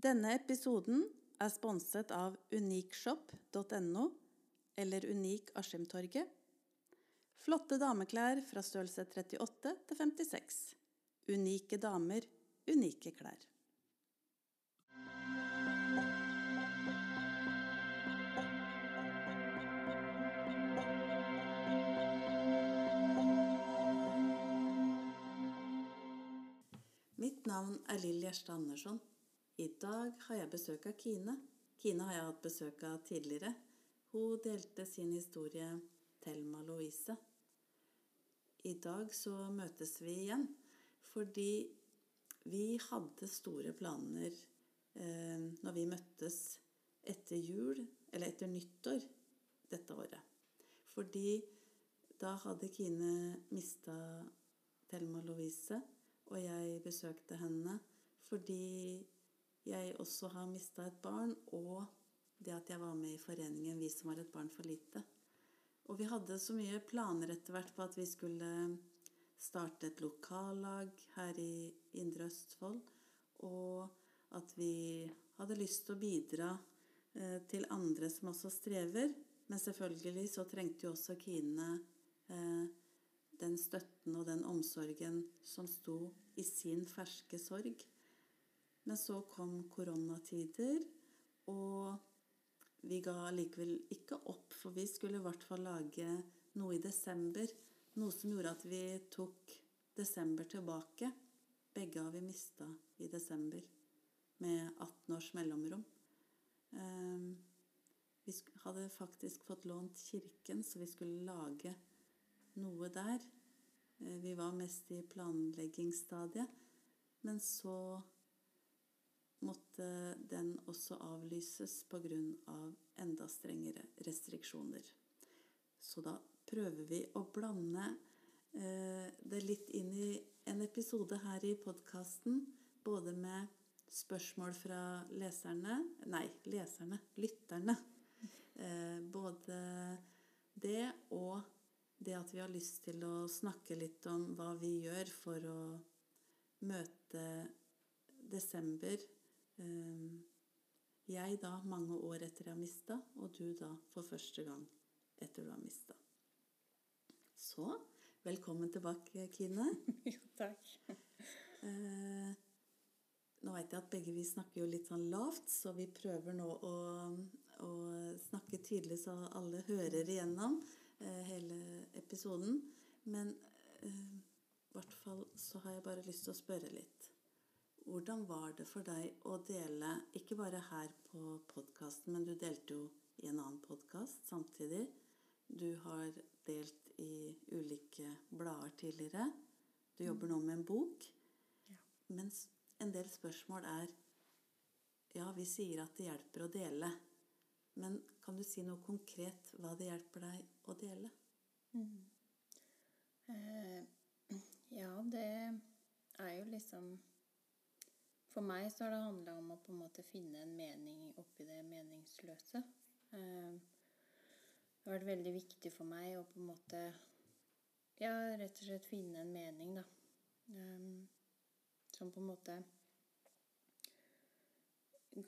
Denne episoden er sponset av unikshop.no eller Unik Askimtorget. Flotte dameklær fra størrelse 38 til 56. Unike damer, unike klær. Mitt navn er Lill Gjerstad Andersson. I dag har jeg besøk av Kine. Kine har jeg hatt besøk av tidligere. Hun delte sin historie Thelma Louise. I dag så møtes vi igjen fordi vi hadde store planer eh, når vi møttes etter jul, eller etter nyttår dette året. Fordi da hadde Kine mista Thelma Louise og jeg besøkte henne fordi jeg også har mista et barn, og det at jeg var med i foreningen Vi som var et barn for lite. Og vi hadde så mye planer etter hvert på at vi skulle starte et lokallag her i Indre Østfold, og at vi hadde lyst til å bidra eh, til andre som også strever. Men selvfølgelig så trengte jo også Kine eh, den støtten og den omsorgen som sto i sin ferske sorg. Men så kom koronatider, og vi ga likevel ikke opp, for vi skulle i hvert fall lage noe i desember. Noe som gjorde at vi tok desember tilbake. Begge har vi mista i desember med 18 års mellomrom. Ehm, vi hadde faktisk fått lånt kirken, så vi skulle lage noe der. Eh, vi var mest i planleggingsstadiet. Men så måtte den også avlyses pga. Av enda strengere restriksjoner. Så da prøver vi å blande eh, det litt inn i en episode her i podkasten. Både med spørsmål fra leserne Nei, leserne. Lytterne. Eh, både det og det at vi har lyst til å snakke litt om hva vi gjør for å møte desember. Ehm, jeg da mange år etter jeg har mista, og du da for første gang etter du har mista. Så velkommen tilbake, Kine. Jo, takk. Eh, nå vet jeg at begge vi snakker jo litt sånn lavt, så vi prøver nå å, å snakke tydelig så alle hører igjennom. Eh, hele episoden. Men eh, i hvert fall så har jeg bare lyst til å spørre litt. Hvordan var det for deg å dele, ikke bare her på podkasten, men du delte jo i en annen podkast samtidig. Du har delt i ulike blader tidligere. Du jobber nå med en bok. Ja. Mens en del spørsmål er Ja, vi sier at det hjelper å dele. Men kan du si noe konkret hva det hjelper deg å dele? Mm. Eh, ja, det er jo liksom For meg så har det handla om å på en måte finne en mening oppi det meningsløse. Eh, det har vært veldig viktig for meg å på en måte Ja, rett og slett finne en mening, da. Eh, som på en måte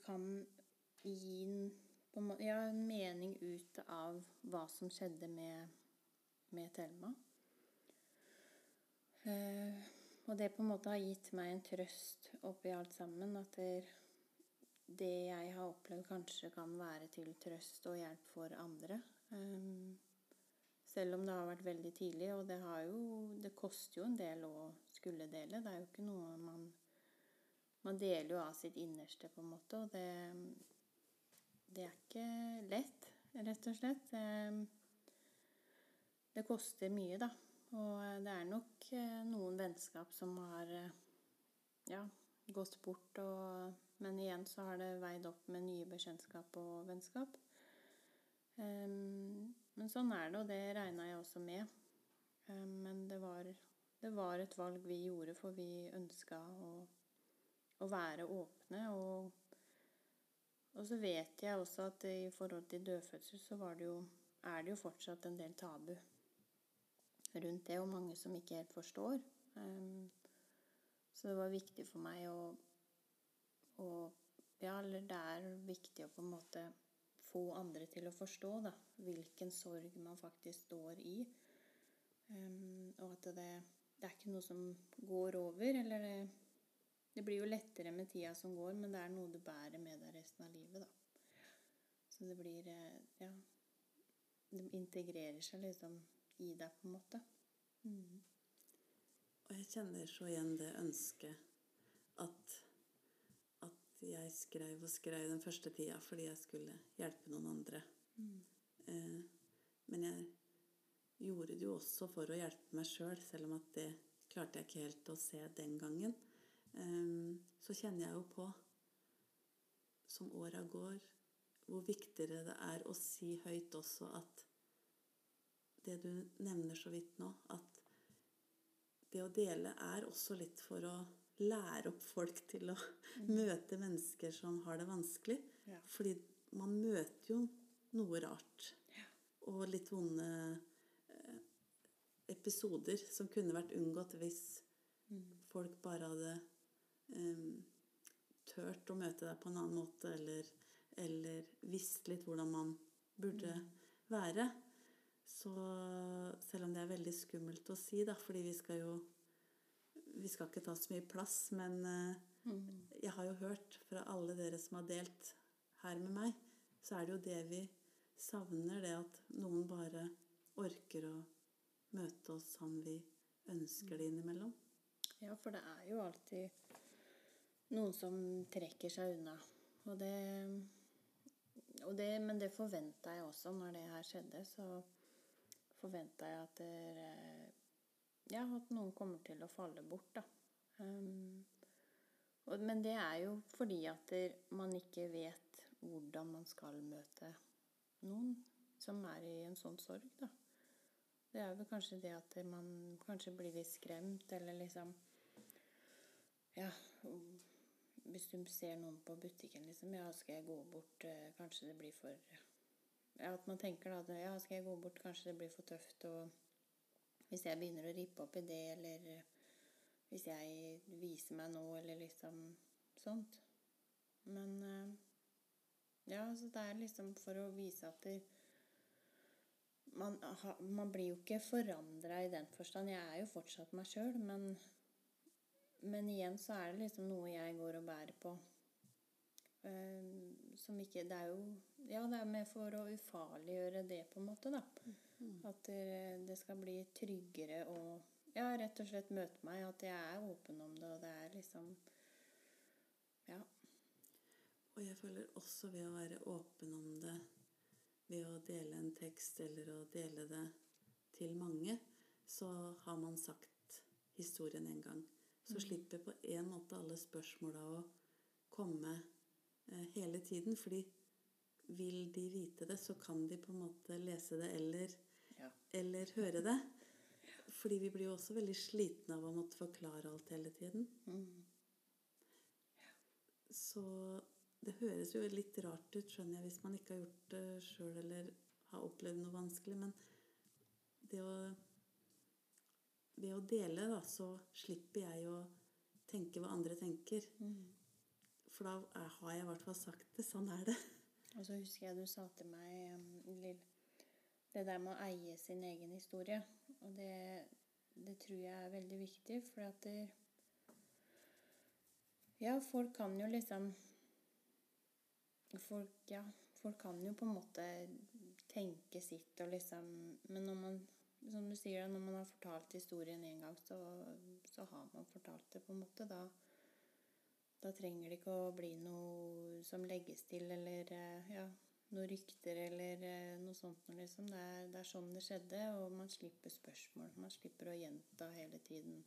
kan gi en ja, en mening ut av hva som skjedde med, med Thelma. Eh, og det på en måte har gitt meg en trøst oppi alt sammen. At det, det jeg har opplevd, kanskje kan være til trøst og hjelp for andre. Um, selv om det har vært veldig tidlig. Og det, jo, det koster jo en del å skulle dele. Det er jo ikke noe man Man deler jo av sitt innerste, på en måte. Og det det er ikke lett, rett og slett. Det koster mye, da. Og det er nok eh, noen vennskap som har eh, ja, gått bort. Og, men igjen så har det veid opp med nye bekjentskap og vennskap. men sånn er det, og det regna jeg også med. men det var, det var, et valg vi gjorde, for vi ønska å, å være åpne og og så vet jeg også at i forhold til dødfødsel så det jo, er det jo fortsatt en del tabu rundt det, og mange som ikke helt forstår. Um, så det var viktig for meg å, å Ja, eller det er viktig å på en måte få andre til å forstå da, hvilken sorg man faktisk står i. Um, og at det, det, er ikke noe som går over. Eller det, det, blir jo lettere med tida som går, men det er noe du bærer med deg resten av livet. da. Så det blir eh, Ja. Det integrerer seg liksom i deg, på en måte. Mm. Og jeg kjenner så igjen det ønsket at at jeg skrev og skrev den første tida fordi jeg skulle hjelpe noen andre. Mm. Eh, men jeg gjorde det jo også for å hjelpe meg sjøl, selv, selv om at det klarte jeg ikke helt å se den gangen. Eh, så kjenner jeg jo på, som åra går, hvor viktigere det er å si høyt også at det du nevner så vidt nå, at det å dele er også litt for å lære opp folk til å mm. møte mennesker som har det vanskelig. Ja. Fordi man møter jo noe rart. Ja. Og litt vonde eh, episoder som kunne vært unngått hvis mm. folk bare hadde eh, tørt å møte deg på en annen måte, eller, eller visst litt hvordan man burde mm. være. Så selv om det er veldig skummelt å si, da, fordi vi skal jo vi skal ikke ta så mye plass, men mm. jeg har jo hørt fra alle dere som har delt her med meg, så er det jo det vi savner, det at noen bare orker å møte oss som vi ønsker det innimellom. Ja, for det er jo alltid noen som trekker seg unna. Og det, og det Men det forventa jeg også når det her skjedde. Så forventa jeg at dere ja, at noen kommer til å falle bort, da. Um, og, men det er jo fordi at man ikke vet hvordan man skal møte noen som er i en sånn sorg, da. Det er vel kanskje det at man kanskje blir litt skremt, eller liksom Ja, hvis du ser noen på butikken, liksom Ja, skal jeg gå bort? Eh, kanskje det blir for at man tenker da Ja, skal jeg gå bort? Kanskje det blir for tøft. og hvis jeg begynner å rippe opp i det, eller hvis jeg viser meg nå, eller liksom sånt. Men eh, ja, så det er liksom for å vise at det, man, man, blir jo ikke forandra i den forstand. Jeg er jo fortsatt meg sjøl, men, men igjen så er det liksom noe jeg går og bærer på. Uh, som ikke Det er jo Ja, det er med for å ufarliggjøre det, på en måte, da. Mm. At det skal bli tryggere å ja, rett og slett møte meg. At jeg er åpen om det, og det er liksom Ja. Og jeg føler også ved å være åpen om det, ved å dele en tekst eller å dele det til mange, så har man sagt historien en gang. Så mm. slipper på en måte alle spørsmåla å komme eh, hele tiden. Fordi vil de vite det, så kan de på en måte lese det eller eller høre det. Fordi vi blir jo også veldig slitne av å måtte forklare alt hele tiden. Mm. Så det høres jo litt rart ut, skjønner jeg, hvis man ikke har gjort det sjøl eller har opplevd noe vanskelig. Men det å Ved å dele, da, så slipper jeg å tenke hva andre tenker. Mm. For da har jeg i hvert fall sagt det. Sånn er det. Og så husker jeg du sa til meg, Lill det der med å eie sin egen historie. Og det, det tror jeg er veldig viktig, for at det, Ja, folk kan jo liksom folk, ja, folk kan jo på en måte tenke sitt og liksom Men når man, som du sier, når man har fortalt historien én gang, så, så, har man fortalt det, på en måte. Da, da trenger det ikke å bli noe som legges til, eller ja, noen rykter eller eh, noe sånt. Liksom. Det, er, det, er, sånn det skjedde, og man slipper spørsmål. Man slipper å gjenta hele tiden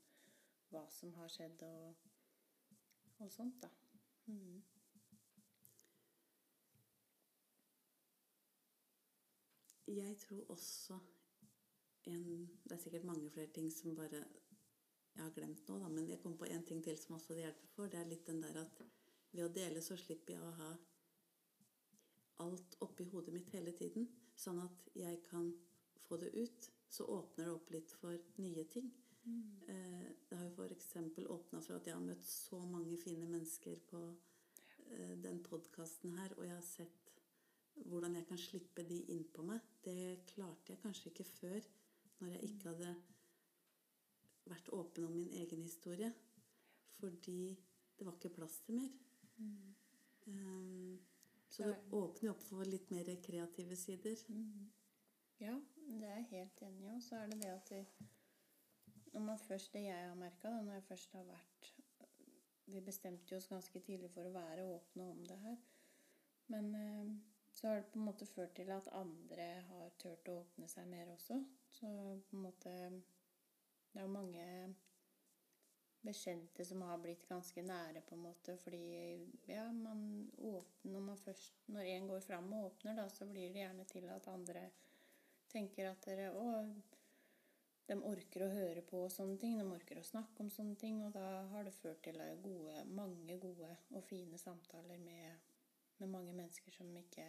hva som har skjedd, og, og sånt, da. Mm. Jeg tror også en, Det er sikkert mange flere ting som bare jeg har glemt nå, da, men jeg kom på en ting til som også det hjelper for. Det er litt den der at ved å dele så slipper jeg å ha alt oppi hodet mitt hele tiden, sånn at jeg kan få det ut, så åpner det opp litt for nye ting. Mm. Eh, det har jo f.eks. åpna for at jeg har møtt så mange fine mennesker på eh, den podkasten her, og jeg har sett hvordan jeg kan slippe de inn på meg, det klarte jeg kanskje ikke før, når jeg ikke hadde vært åpen om min egen historie. Fordi det var ikke plass til mer. Um, så det åpner opp for litt mer kreative sider. Ja, det er jeg helt enig i. Og så er det det at det, når man først, det jeg har merka, når jeg først har vært Vi bestemte oss ganske tidlig for å være åpne om det her. Men eh, så har det på en måte ført til at andre har turt å åpne seg mer også. Så på en måte Det er mange bekjente som har blitt ganske nære, på en måte, fordi ja, man åpner når man først Når en går fram og åpner, da, så blir det gjerne til at andre tenker at dere Å, de orker å høre på sånne ting. De orker å snakke om sånne ting. Og da har det ført til gode, mange gode og fine samtaler med, med mange mennesker som ikke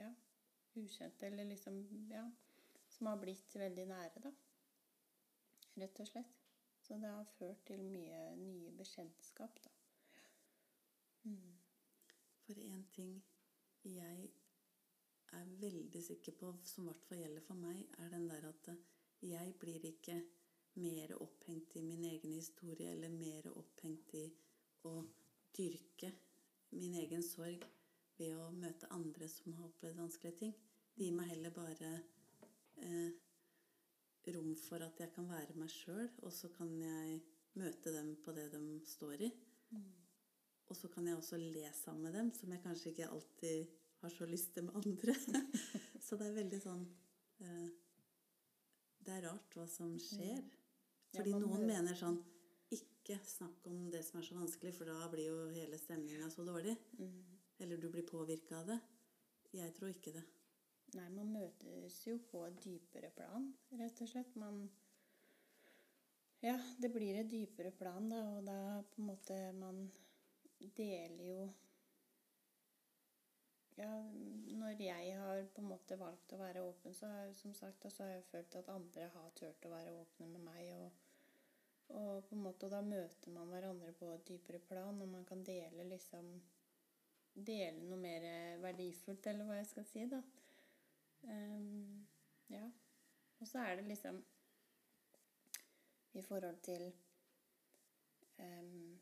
Ja, ukjente, eller liksom Ja, som har blitt veldig nære, da. Rett og slett. Så det har ført til mye nye bekjentskap, da. Mm. For én ting jeg er veldig sikker på, som i hvert fall gjelder for meg, er den der at jeg blir ikke mer opphengt i min egen historie eller mer opphengt i å dyrke min egen sorg ved å møte andre som har opplevd vanskelige ting. Det gir meg heller bare eh, rom for at jeg kan være meg sjøl, og så kan jeg møte dem på det de står i. Og så kan jeg også le sammen med dem, som jeg kanskje ikke alltid har så lyst til med andre. så det er veldig sånn eh, Det er rart hva som skjer. Fordi man noen mener sånn Ikke snakk om det som er så vanskelig, for da blir jo hele stemninga så dårlig. Eller du blir påvirka av det. Jeg tror ikke det. Nei, man møtes jo på et dypere plan, rett og slett. Man Ja, det blir et dypere plan, da, og da på en måte Man deler jo Ja, når jeg har på en måte valgt å være åpen, så har jeg som sagt så har jeg følt at andre har turt å være åpne med meg. og og på en måte, da møter man hverandre på et dypere plan, og man kan dele liksom Dele noe mer verdifullt, eller hva jeg skal si, da. Ehm, ja. Og så er det liksom i forhold til um,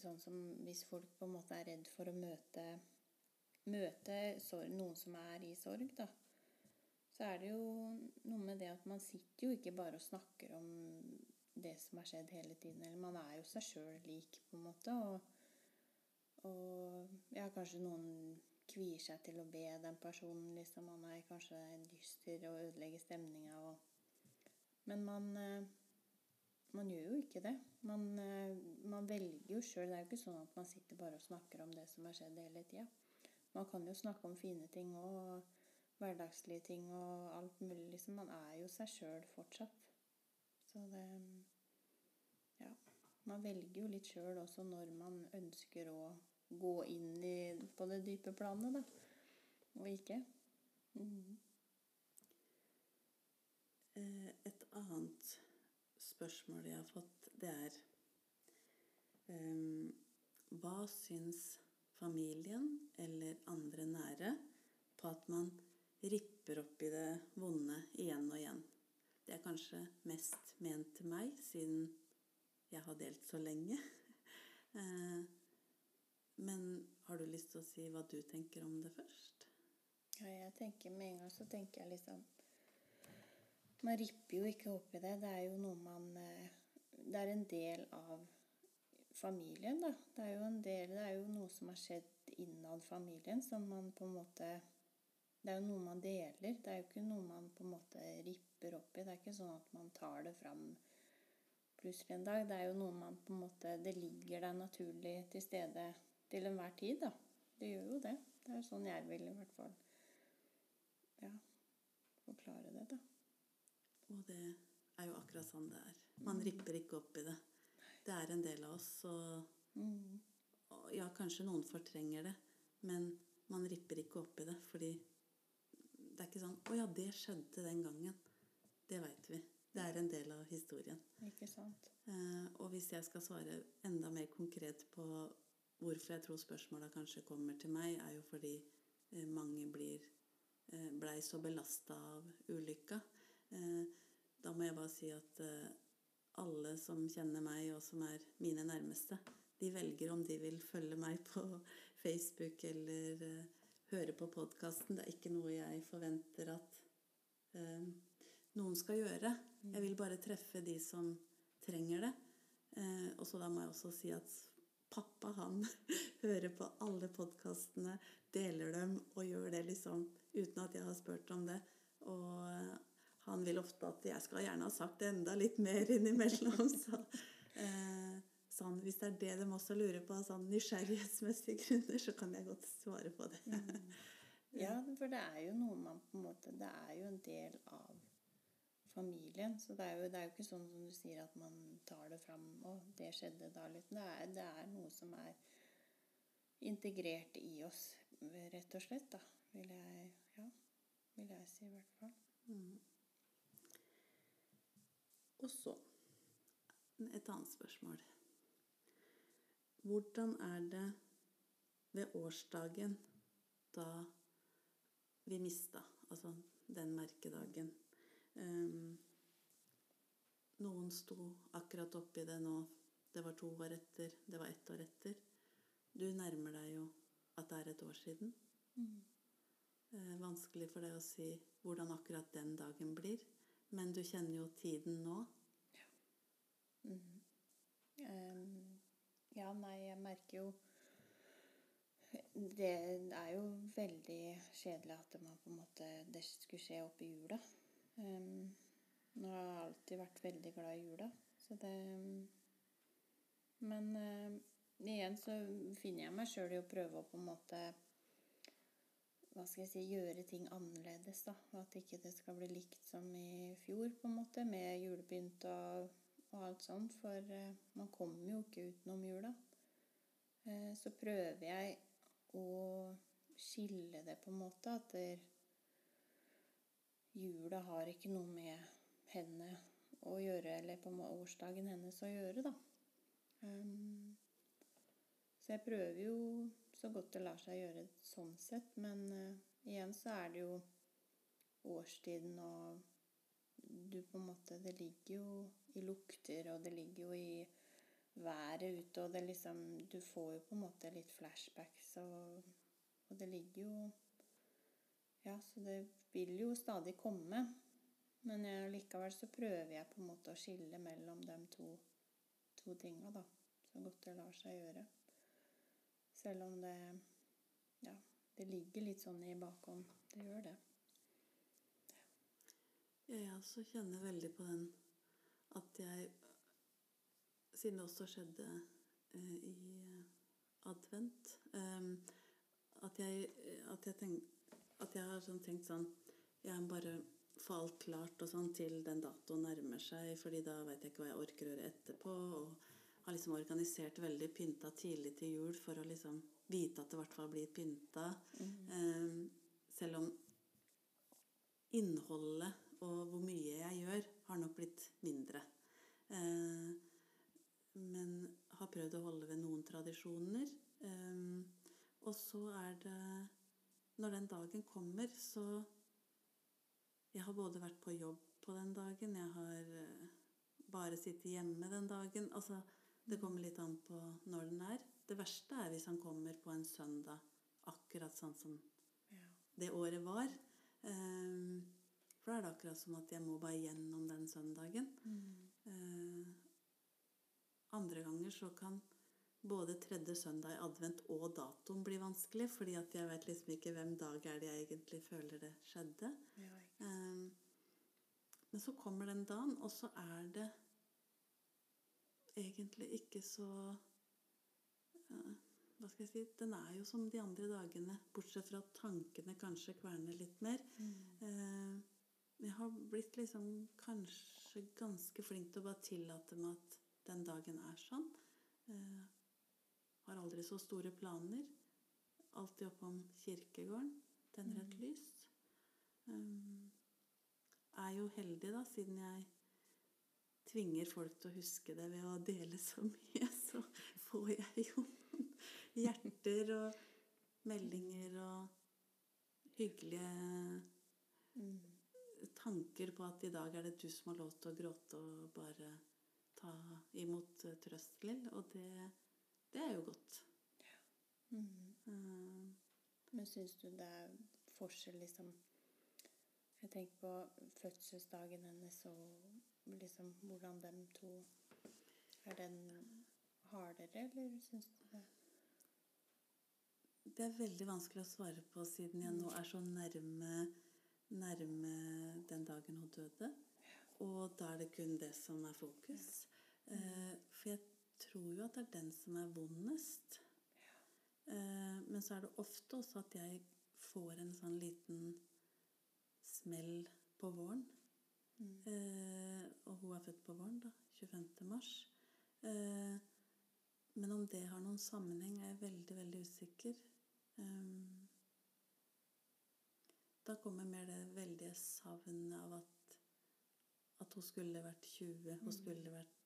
Sånn som hvis folk på en måte er redd for å møte Møte sorg, noen som er i sorg, da. Så er det jo noe med det at man sitter jo ikke bare og snakker om det som har skjedd hele tiden. Eller man er jo seg sjøl lik, på en måte. Og, og ja, kanskje noen kvier seg til å be den personen, liksom. Man er kanskje dyster og ødelegger stemninga Men man, eh, man gjør jo ikke det. Man, eh, man velger jo sjøl. Det er jo ikke sånn at man sitter bare og snakker om det som har skjedd hele tida. Man kan jo snakke om fine ting og hverdagslige ting og alt mulig, liksom. Man er jo seg sjøl fortsatt. Så det Ja. Man velger jo litt sjøl også når man ønsker å gå inn i, på det dype planet, da. Og ikke. Mhm. Eh, Et annet spørsmål jeg har fått, det er um, Hva syns familien eller andre nære på at man ripper opp i det vonde igjen og igjen? Det er kanskje mest ment til meg, siden jeg har delt så lenge. Men har du lyst til å si hva du tenker om det først? Ja, jeg tenker med en gang så tenker jeg liksom Man ripper jo ikke opp i det. Det er jo noe man eh, Det er en del av familien, da. Det er jo en del Det er jo noe som har skjedd innad familien som man på en måte Det er jo noe man deler. Det er jo ikke noe man på en måte ripper opp i. Det er ikke sånn at man tar det fram plutselig en dag. Det er jo noe man på en måte Det ligger der naturlig til stede til enhver tid, da. Det gjør jo det. Det er sånn jeg vil i hvert fall ja, forklare det, da. Og det er jo akkurat sånn det er. Man ripper ikke opp i det. Det er en del av oss, og, Mm. og ja, kanskje noen fortrenger det, men man ripper ikke opp i det, fordi det er ikke sånn 'Å ja, det skjedde den gangen'. Det veit vi. Det er en del av historien. Ikke sant? Eh, og hvis jeg skal svare enda mer konkret på hvorfor jeg tror spørsmåla kanskje kommer til meg, er jo fordi eh, mange blir eh, blei så belasta av ulykka. Eh, da må jeg bare si at alle som kjenner meg, og som er mine nærmeste, de velger om de vil følge meg på Facebook eller høre på podkasten. Det er ikke noe jeg forventer at noen skal gjøre. Jeg vil bare treffe de som trenger det. Og så da må jeg også si at pappa han hører på alle podkastene, deler dem og gjør det liksom uten at jeg har spurt om det. Og han vil ofte at jeg skal gjerne ha sagt enda litt mer innimellom. Så, eh, sånn, hvis det er det de også lurer på av sånn nysgjerrighetsmessige grunner, så kan jeg godt svare på det. Ja, for det er jo noe man på en måte Det er jo en del av familien. Så det er jo, det er jo ikke sånn som du sier at man tar det fram og det skjedde da. Litt. Det, er, det er noe som er integrert i oss, rett og slett. da, Vil jeg, ja, vil jeg si i hvert fall. Mm. Og så et annet spørsmål. Hvordan er det ved årsdagen da vi mista, altså den merkedagen? Um, noen sto akkurat oppi det nå. Det var to år etter, det var ett år etter. Du nærmer deg jo at det er et år siden. Mm. Eh, vanskelig for deg å si hvordan akkurat den dagen blir. Men du kjenner jo tiden nå. Ja. Mm. Um, ja, nei, jeg merker jo Det er jo veldig kjedelig at man på en måte det skulle skje opp i jula. Um, nå har jeg alltid vært veldig glad i jula, så det Men eh, igjen så finner jeg meg sjøl i å prøve å på en måte hva skal jeg si, gjøre ting annerledes. da, At ikke det skal bli likt som i fjor, på en måte, med julepynt og, og alt sånt. For uh, man kommer jo ikke utenom jula. Uh, så prøver jeg å skille det på en måte. At der, jula har ikke noe med henne å gjøre, eller på årsdagen hennes å gjøre, da. Um, så jeg prøver jo så godt det lar seg gjøre sånn sett. Men uh, igjen så er det jo årstiden og du på en måte Det ligger jo i lukter, og det ligger jo i været ute, og det liksom Du får jo på en måte litt flashbacks, og, og det ligger jo Ja, så det vil jo stadig komme. Men likevel så prøver jeg på en måte å skille mellom de to, to tinga, da. Så godt det lar seg gjøre. Selv om det Ja, det ligger litt sånn i bakhånd. Det gjør det. Jeg også kjenner veldig på den at jeg Siden det også skjedde eh, i advent eh, at, jeg, at, jeg tenk, at jeg har sånn tenkt sånn Jeg må bare få alt klart og sånn til den datoen nærmer seg, fordi da vet jeg ikke hva jeg orker å gjøre etterpå. Og har liksom organisert veldig pynta tidlig til jul for å liksom vite at det i hvert fall blir pynta. Eh, selv om innholdet og hvor mye jeg gjør, har nok blitt mindre. Eh, men har prøvd å holde ved noen tradisjoner. Eh, og så er det Når den dagen kommer, så Jeg har både vært på jobb på den dagen, jeg har eh, bare sittet hjemme den dagen. Altså, det kommer litt an på når den er. Det verste er hvis han kommer på en søndag, akkurat sånn som Ja. det året var. Eh, for da er det akkurat som at jeg må bare gjennom den søndagen. Eh, andre ganger så kan både tredje søndag i advent og datoen blir vanskelig, fordi at jeg vet liksom ikke hvem dag er det jeg egentlig føler det skjedde. Ja, ikke Eh, men så kommer den dagen, og så er det egentlig ikke så uh, Hva skal jeg si Den er jo som de andre dagene, bortsett fra at tankene kanskje kverner litt mer. Eh, jeg har blitt liksom kanskje ganske flink til å bare tillate meg at den dagen er sånn. Eh, har aldri så store planer. Alltid oppom kirkegården. Tenner et lys. Um, er jo heldig, da, siden jeg tvinger folk til å huske det ved å dele så mye, så får jeg jo noen hjerter og meldinger og hyggelige Mm. tanker på at i dag er det du som har lov til å gråte og bare ta imot trøst, Lill. Og det, det er jo godt. Mm. Uh, Men syns du det er forskjell, liksom Jeg tenker på fødselsdagen hennes og liksom hvordan dem to Er den hardere, eller syns du det Det er veldig vanskelig å svare på siden jeg nå er så nærme, nærme den dagen hun døde. Og da er det kun det som er fokus. Eh, for jeg tror jo at det er den som er vondest. Eh, men så er det ofte også at jeg får en sånn liten smell på våren. Eh, og hun er født på våren, da. 25. mars. Eh, men om det har noen sammenheng, er jeg veldig, veldig usikker. Da kommer mer det veldige savnet av at, at hun skulle vært 20, hun skulle vært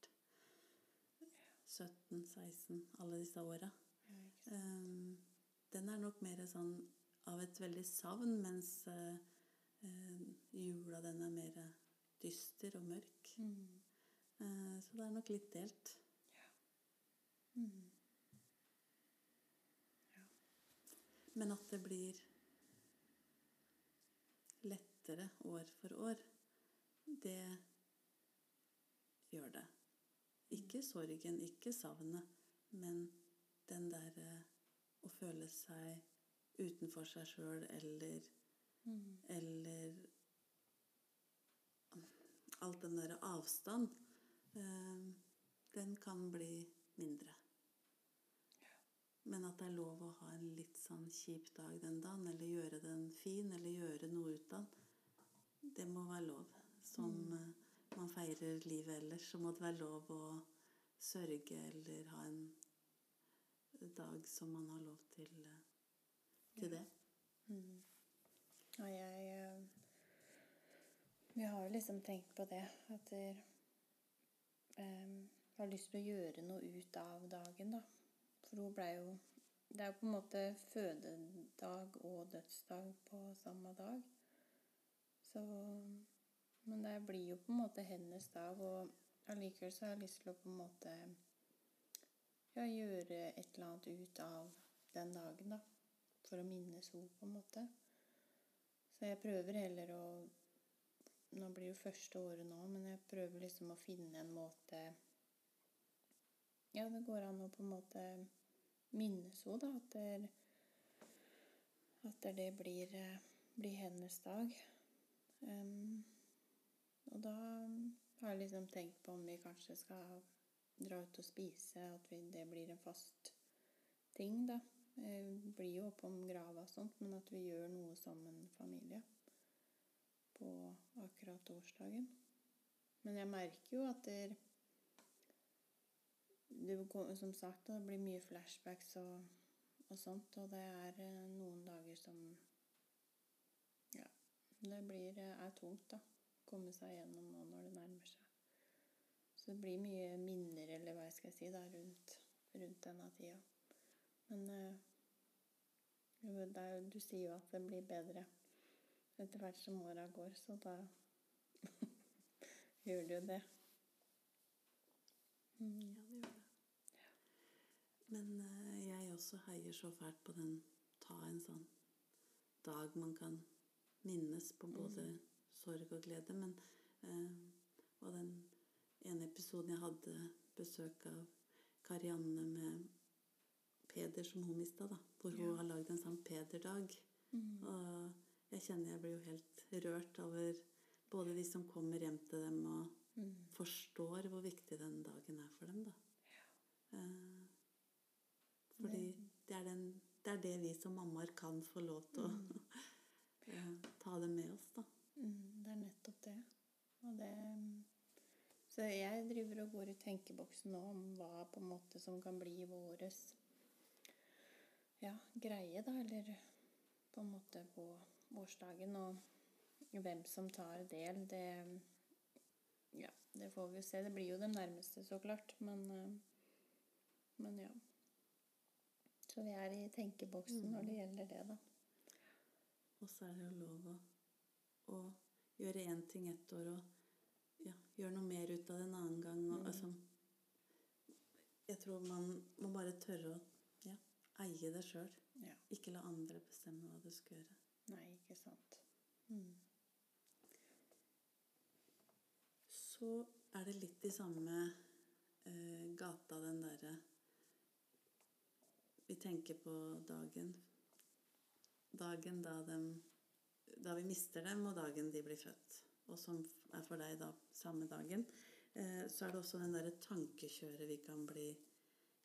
17-16, alle disse åra. Ja? Um, den er nok mer sånn av et veldig savn, mens uh, uh, jula den er mer dyster og mørk. Mm. Uh, så det er nok litt delt. Mm. Men at det blir lettere år for år, det gjør det. Ikke sorgen, ikke savnet, men den der eh, å føle seg utenfor seg sjøl eller Mm. eller alt den derre avstand, eh, den kan bli mindre. Men at det er lov å ha en litt sånn kjip dag den dagen, eller gjøre den fin, eller gjøre noe ut av den, det må være lov. Som eh, man feirer livet ellers, så må det være lov å sørge eller ha en dag som man har lov til, eh, til det. Mm. Og jeg eh, Vi har jo liksom tenkt på det, at jeg eh, har lyst til å gjøre noe ut av dagen, da. For hun blei jo Det er jo på en måte fødedag og dødsdag på samme dag. Så Men det blir jo på en måte hennes dag, og allikevel så har jeg lyst til å på en måte ja, gjøre et eller annet ut av den dagen, da. For å minnes henne, på en måte. Så jeg prøver heller å Nå blir jo første året nå, men jeg prøver liksom å finne en måte Ja, det går an å på en måte minnes henne, da. At det, at det blir, blir hennes dag. Em, og da har jeg liksom tenkt på om vi kanskje skal dra ut og spise, at vi, det blir en fast ting, da. Jeg blir jo oppom grava og sånt, men at vi gjør noe som en familie på akkurat årsdagen. Men jeg merker jo at det, det Som sagt, det blir mye flashbacks og, og sånt, og det er eh, noen dager som Ja, det blir, eh, er tungt, da. Komme seg gjennom nå når det nærmer seg. Så det blir mye minner, eller hva jeg skal si, da, rundt, rundt denne tida. Men eh, er, du sier jo at det blir bedre etter hvert som åra går, så da gjør det jo det. Mm. Ja, det gjør det. Men uh, jeg også heier så fælt på den ta en sånn dag man kan minnes på både sorg og glede. Men eh, og den ene episoden jeg hadde besøk av Karianne med Peder som hun mista, da. Hvor hun Ja. har lagd en sånn Peder-dag. Mm. Og jeg kjenner jeg blir jo helt rørt over både de som kommer hjem til dem og Mm. forstår hvor viktig den dagen er for dem, da. Eh, fordi det er, den, det er det vi som mammaer kan få lov til å eh, ta det med oss, da. Mm, det er nettopp det. Og det Så jeg driver og går i tenkeboksen nå om hva på en måte som kan bli våres ja, greie, da, eller på en måte på årsdagen. Og hvem som tar del, det Ja, det får vi jo se. Det blir jo de nærmeste, så klart. Men, eh, men ja. Så vi er i tenkeboksen når det gjelder det, da. Og så er det jo lov å, å gjøre én ting ett år og ja, gjøre noe mer ut av det en annen gang. Og, Mm. altså, jeg tror man må bare tørre å ja, eie det sjøl. Ja. Ikke la andre bestemme hva du skal gjøre. Nei, ikke sant. Mm. Så er det litt i samme eh, gata, den derre Vi tenker på dagen Dagen da, dem, da vi mister dem, og dagen de blir født. Og som er for deg da samme dagen. Eh, så er det også den derre tankekjøret vi kan bli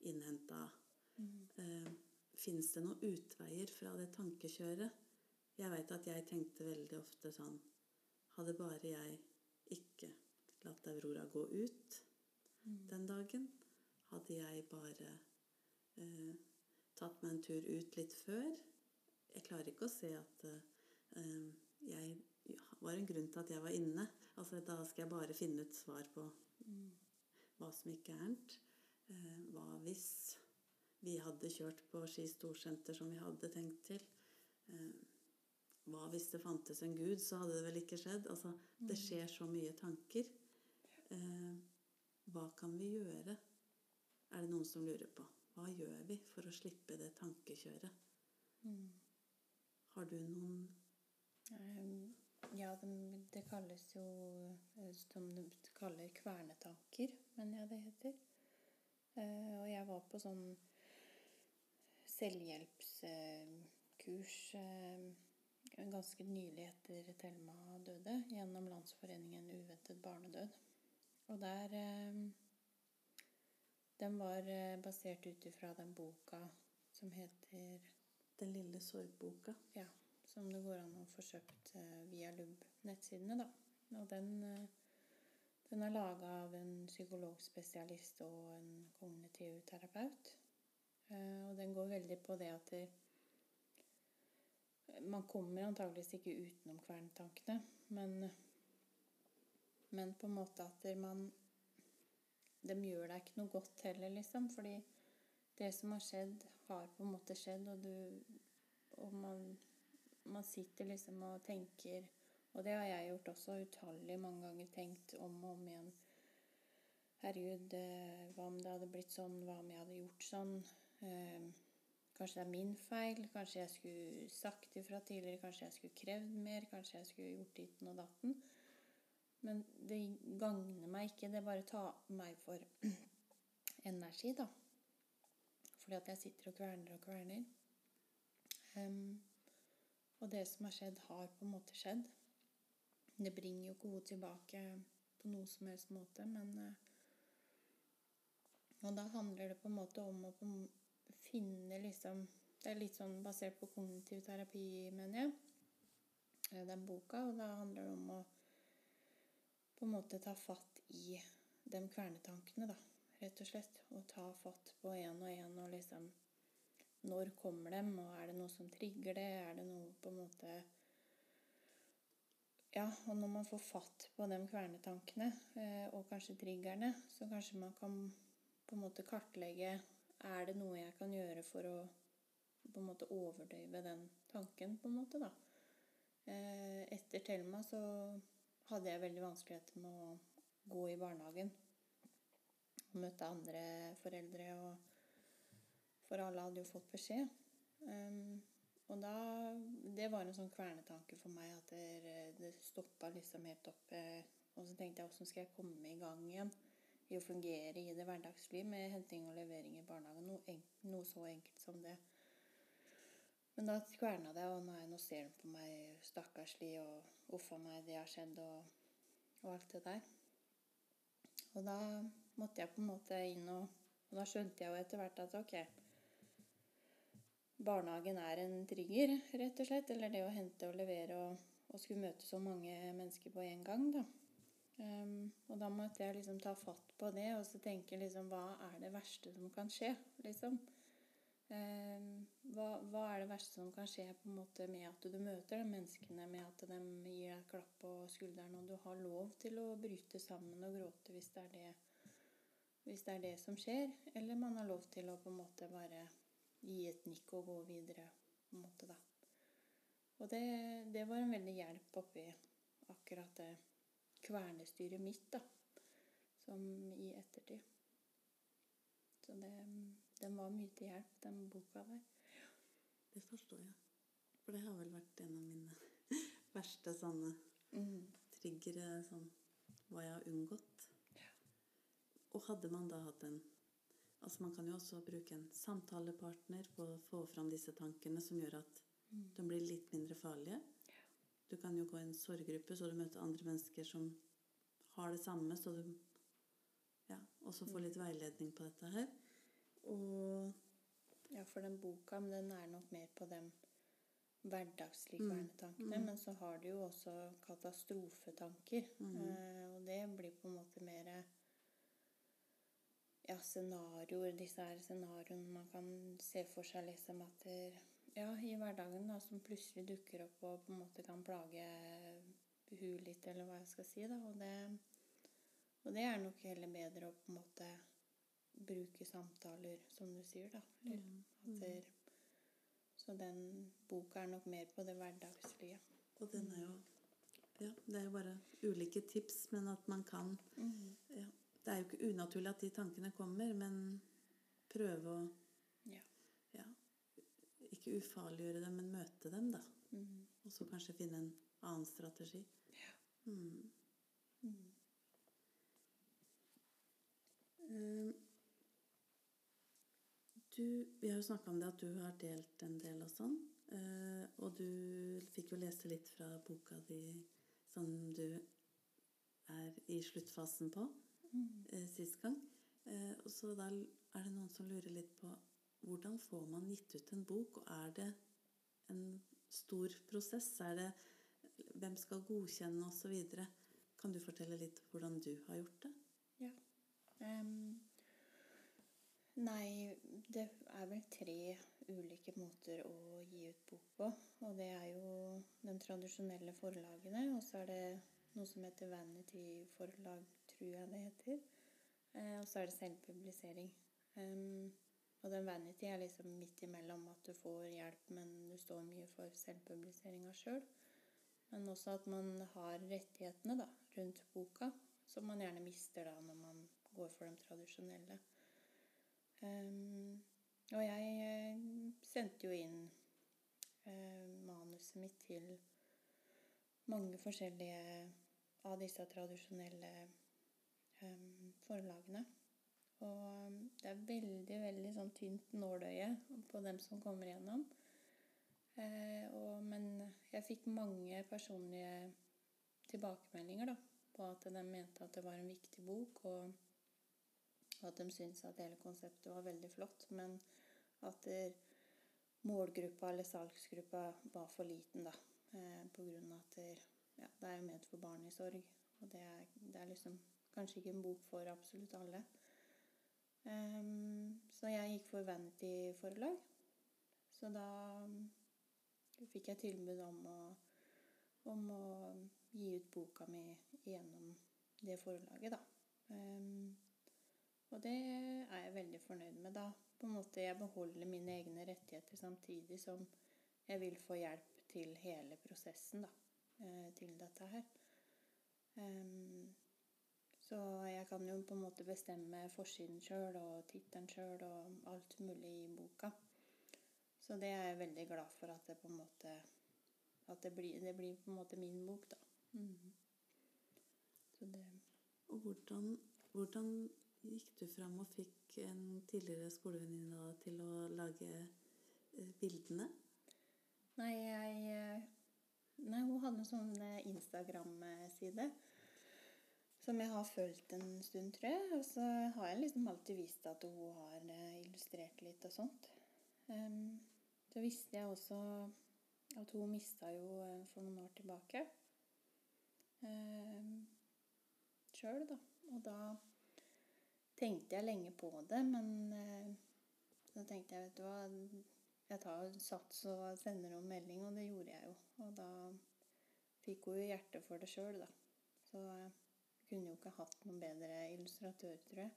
innhenta av. Mm. Eh, Fins det noen utveier fra det tankekjøret? Jeg veit at jeg tenkte veldig ofte sånn Hadde bare jeg ikke latt Aurora gå ut Mm. den dagen, hadde jeg bare eh, tatt meg en tur ut litt før Jeg klarer ikke å se at eh, jeg var en grunn til at jeg var inne. Altså, da skal jeg bare finne ut svar på Mm. hva som gikk gærent. Eh, hva hvis vi hadde kjørt på Ski storsenter som vi hadde tenkt til? Eh, hva hvis det fantes en gud, så hadde det vel ikke skjedd? Altså, det Mm. skjer så mye tanker. Eh, hva kan vi gjøre? Er det noen som lurer på. Hva gjør vi for å slippe det tankekjøret? Mm. Har du noen ja, det, det kalles jo eh, som de kaller kvernetanker, men ja, det heter. Eh, og jeg var på sånn selvhjelpskurs eh, ganske nylig etter Thelma døde, gjennom Landsforeningen uventet barnedød. Og der Den var basert ut ifra den boka som heter Den lille sorgboka? ja, som det går an å få kjøpt eh, via LUB-nettsidene, da. Og den, eh, den er laga av en psykologspesialist og en kognitiv terapeut. Eh, og den går veldig på det at det, man kommer antageligvis ikke utenom kverntankene, men, men på en måte at man De gjør deg ikke noe godt heller, liksom. Fordi det som har skjedd, har på en måte skjedd, og du Og man, man sitter liksom og tenker Og det har jeg gjort også utallig mange ganger. Tenkt om og om igjen. Herregud, eh, hva om det hadde blitt sånn? Hva om jeg hadde gjort sånn? Eh, kanskje det er min feil? Kanskje jeg skulle sagt ifra tidligere? Kanskje jeg skulle krevd mer? Kanskje jeg skulle gjort ditten og datten? Men det gagner meg ikke. Det bare tar meg for energi, da. Fordi at jeg sitter og kverner og kverner. Em, og det som har skjedd, har på en måte skjedd. Det bringer jo ikke henne tilbake på noe som helst måte, men eh, Og da handler det på en måte om å finne liksom Det er litt sånn basert på kognitiv terapi, mener jeg, eh, den boka. Og da handler det om å på en måte ta fatt i de kvernetankene, da. Rett og slett. Og ta fatt på én og én og liksom Når kommer dem, og er det noe som trigger det? Er det noe på en måte Ja, og når man får fatt på de kvernetankene, eh, og kanskje triggerne, så kanskje man kan på en måte kartlegge Er det noe jeg kan gjøre for å på en måte overdøyve den tanken, på en måte, da. Eh, etter Thelma så hadde jeg veldig vanskeligheter med å gå i barnehagen. Og møte andre foreldre, og For alle hadde jo fått beskjed. Um, og da Det var en sånn kvernetanke for meg at det, det stoppa liksom helt opp. eh, Og så tenkte jeg åssen skal jeg komme i gang igjen i å fungere i det hverdagsliv med henting og levering i barnehagen. Noe, enk, noe så enkelt som det. Men da kverna det, og nei, nå ser de på meg stakkarslig, og uff meg, det har skjedd, og, og alt det der. Og da måtte jeg på en måte inn og Og da skjønte jeg jo etter hvert at ok, barnehagen er en trigger, rett og slett. Eller det å hente og levere og, og skulle møte så mange mennesker på en gang, da. Um, og da måtte jeg liksom ta fatt på det og så tenke liksom Hva er det verste som kan skje, liksom? Um, hva, hva er det verste som kan skje på en måte med at du møter de menneskene, med at de gir deg et klapp på skulderen, og du har lov til å bryte sammen og gråte hvis det er det, hvis det, er det som skjer? Eller man har lov til å på en måte bare gi et nikk og gå videre, på en måte, da. Og det, det var en veldig hjelp oppi akkurat det kvernestyret mitt, da. Som i ettertid. Så det, den var mye til hjelp, den boka der. Det forstår jeg. For det har vel vært en av mine verste sånne Mm. triggere, sånn hva jeg har unngått. Og hadde man da hatt en Altså man kan jo også bruke en samtalepartner på å få fram disse tankene som gjør at Mm. de blir litt mindre farlige. Du kan jo gå i en sorggruppe så du møter andre mennesker som har det samme, så du ja, også får litt veiledning på dette her. Og Ja, for den boka men den er nok mer på de hverdagslige Mm, kvernetankene. mm. Men så har du jo også katastrofetanker. Mm. Eh, og det blir på en måte mer ja, scenarioer. Disse her scenarioene man kan se for seg liksom at det, ja, i hverdagen da, som plutselig dukker opp og på en måte kan plage huet litt, eller hva jeg skal si. da, og det, og det er nok heller bedre å på en måte bruke samtaler, som du sier, da. Eller, Mm, det, så den boka er nok mer på det hverdagslige. Og den er jo Ja, det er jo bare ulike tips, men at man kan ja, Det er jo ikke unaturlig at de tankene kommer, men prøve å Ja. ja, Ikke ufarliggjøre dem, men møte dem, da. Mm. Og så kanskje finne en annen strategi. Mm. Mm. Eh, Du, vi har jo snakka om det at du har delt en del og sånn. eh, og du fikk jo lese litt fra boka di som du er i sluttfasen på Mm. eh, sist gang. Eh, og så da er det noen som lurer litt på hvordan får man gitt ut en bok, og er det en stor prosess? Er det hvem skal godkjenne osv.? Kan du fortelle litt hvordan du har gjort det? Ja. Um, nei, det er vel tre ulike måter å gi ut bok på. Og det er jo de tradisjonelle forlagene, og så er det noe som heter Vanity Forlag, tror jeg det heter. Eh, og så er det selvpublisering. Um, og den Vanity er liksom midt imellom at du får hjelp, men du står mye for selvpubliseringa sjøl. Men også at man har rettighetene da, rundt boka, som man gjerne mister da når man går for de tradisjonelle. Um, og jeg eh, sendte jo inn eh, manuset mitt til mange forskjellige av disse tradisjonelle forlagene. Og det er veldig, veldig sånn tynt nåløye på dem som kommer igjennom. Eh, og, men jeg fikk mange personlige tilbakemeldinger da, på at de mente at det var en viktig bok, og at de syntes at hele konseptet var veldig flott, men at der, målgruppa eller salgsgruppa var for liten, da. Eh, på grunn av at der, ja, det er jo ment for barn i sorg, og det er, det er liksom kanskje ikke en bok for absolutt alle. Um, så jeg gikk for Vanity-forlag. Så da fikk jeg tilbud om å, om å gi ut boka mi gjennom det forlaget, da. Um, og det er jeg veldig fornøyd med, da. På en måte Jeg beholder mine egne rettigheter samtidig som jeg vil få hjelp til hele prosessen, da. eh, Til dette her. Em, så jeg kan jo på en måte bestemme forsiden sjøl og tittelen sjøl og alt mulig i boka. Så det er jeg veldig glad for at det på en måte At det blir, det blir på en måte min bok, da. Mm. Så det Og hvordan, hvordan gikk du fram og fikk en tidligere skolevenninne til å lage eh, bildene? Nei, jeg eh, Nei, hun hadde en sånn eh, Instagram-side som jeg har følt en stund, tror jeg. Og så har jeg liksom alltid visst at hun har eh, illustrert litt og sånt. Um, så visste jeg også at hun mista jo eh, for noen år tilbake um, sjøl, da. Og da tenkte jeg lenge på det, men uh, så tenkte jeg, vet du hva Jeg tar sats og sender henne melding, og det gjorde jeg jo. Og da fikk hun jo hjerte for det sjøl, da. Så jeg kunne jo ikke hatt noen bedre illustratør, tror jeg.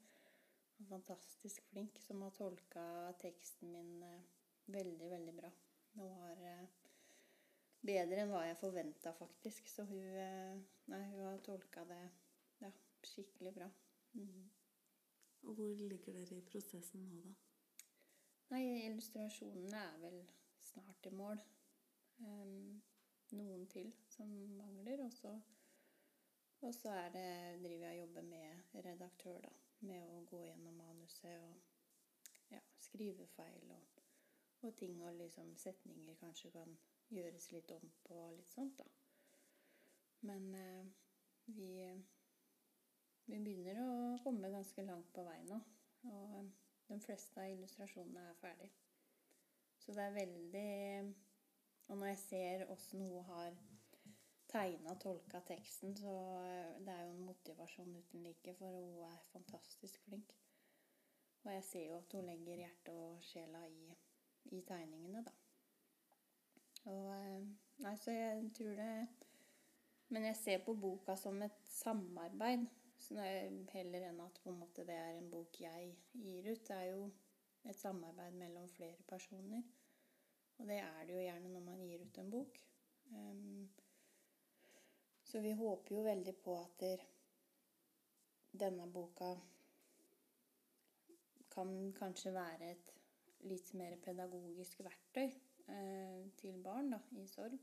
Og fantastisk flink, som har tolka teksten min eh, veldig, veldig bra. Hun har eh, bedre enn hva jeg forventa, faktisk. Så hun, eh, nei, hun har tolka det ja, skikkelig bra. Mm. Og hvor ligger dere i prosessen nå, da? Nei, illustrasjonene er vel snart i mål. Um, noen til som mangler. Og så, og så er det, driver jeg og jobber med redaktør, da. Med å gå gjennom manuset og ja, skrivefeil og, og ting og liksom setninger kanskje kan gjøres litt om på og litt sånt, da. Men eh, vi, vi begynner å komme ganske langt på vei nå. Og eh, de fleste av illustrasjonene er ferdig. Så det er veldig Og når jeg ser åssen hun har tegna og tolka teksten, så eh, det er jo en motivasjon uten like, for hun er fantastisk flink. Og jeg ser jo at hun legger hjertet og sjela i, i tegningene, da. Og eh, Nei, så jeg tror det Men jeg ser på boka som et samarbeid heller enn at en det er en bok jeg gir ut. Det er jo et samarbeid mellom flere personer. Og det er det jo gjerne når man gir ut en bok. Um, så vi håper jo veldig på at denne boka kan kanskje være et litt mer pedagogisk verktøy eh, til barn da, i sorg.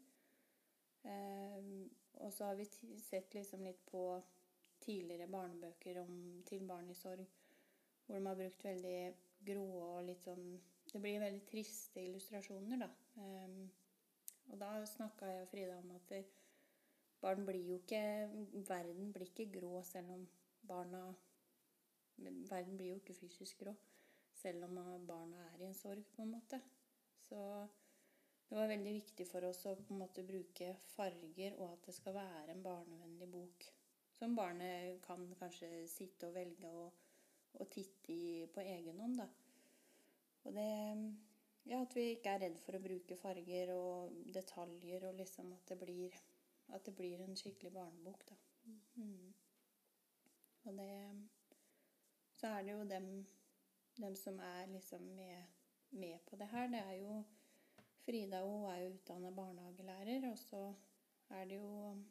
Eh, og så har vi sett liksom litt på tidligere barnebøker om, til barn i sorg, hvor de har brukt veldig grå og litt sånn Det blir veldig triste illustrasjoner, da. Eh, og da snakka jeg og Frida om at barn blir jo ikke Verden blir ikke grå selv om barna Verden blir jo ikke fysisk grå selv om barna er i en sorg, på en måte. Så det var veldig viktig for oss å på en måte bruke farger, og at det skal være en barnevennlig bok som barnet kan kanskje sitte og velge å, å titte i på egen hånd. da. Og det Ja, at vi ikke er redd for å bruke farger og detaljer, og liksom at det blir, at det blir en skikkelig barnebok, da. Mm. Og det Så er det jo dem, dem som er liksom med, med, på det her. Det er jo Frida hun er jo utdanna barnehagelærer, og så er det jo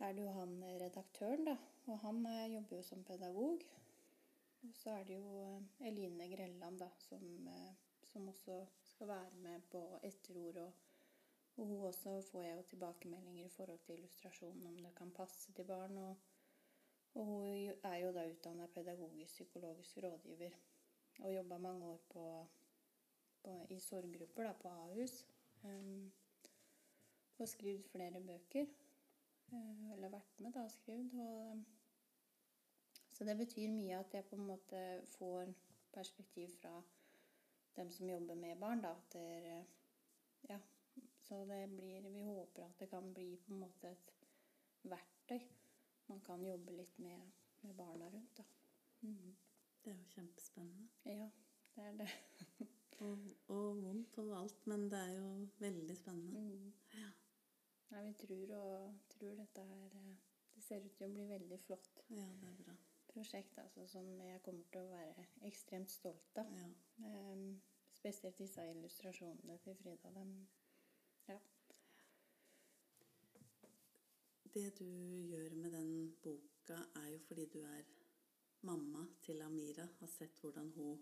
er det jo han eh, redaktøren, da. Og han eh, jobber jo som pedagog. Og så er det jo eh, Eline Grelland, da, som, som også skal være med på etterord. Og, og hun også får jeg jo tilbakemeldinger i forhold til illustrasjonen, om det kan passe til barn. Og, og hun er jo da utdanna pedagogisk psykologisk rådgiver. Og jobba mange år på, på, i sorggrupper da, på Ahus. Um, og skrevet flere bøker. Uh, eller vært med da og skrevet. Og, så det betyr mye at jeg på en måte får perspektiv fra dem som jobber med barn. da, at det, ja, Så det blir Vi håper at det kan bli på en måte et verktøy man kan jobbe litt med, med barna rundt. Mm. Det er jo kjempespennende. Ja, det er det. og, og, vondt og alt, men det er jo veldig spennende. Mm. Ja. Nei, vi tror, og, tror dette her eh, Det ser ut til å bli veldig flott. Ja, det er bra. Prosjekt altså, som jeg kommer til å være ekstremt stolt av. Ja. Um, spesielt disse illustrasjonene til Frida. Dem, ja. Det du gjør med den boka, er jo fordi du er mamma til Amira. Har sett hvordan hun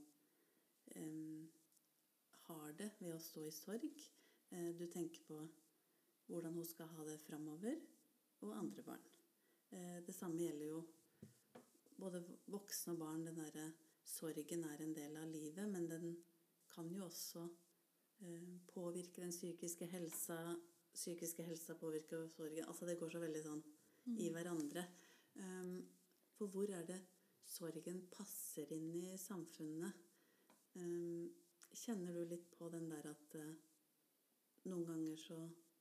um, har det ved å stå i sorg. Uh, du tenker på hvordan hun skal ha det framover, og andre barn. Eh, det samme gjelder jo både voksne og barn. Den derre sorgen er en del av livet, men den kan jo også eh, påvirke den psykiske helsa. Psykiske helsa påvirker sorgen. Altså det går så veldig sånn i mm. hverandre. Um, for hvor er det sorgen passer inn i samfunnet? Um, kjenner du litt på den der at uh, noen ganger så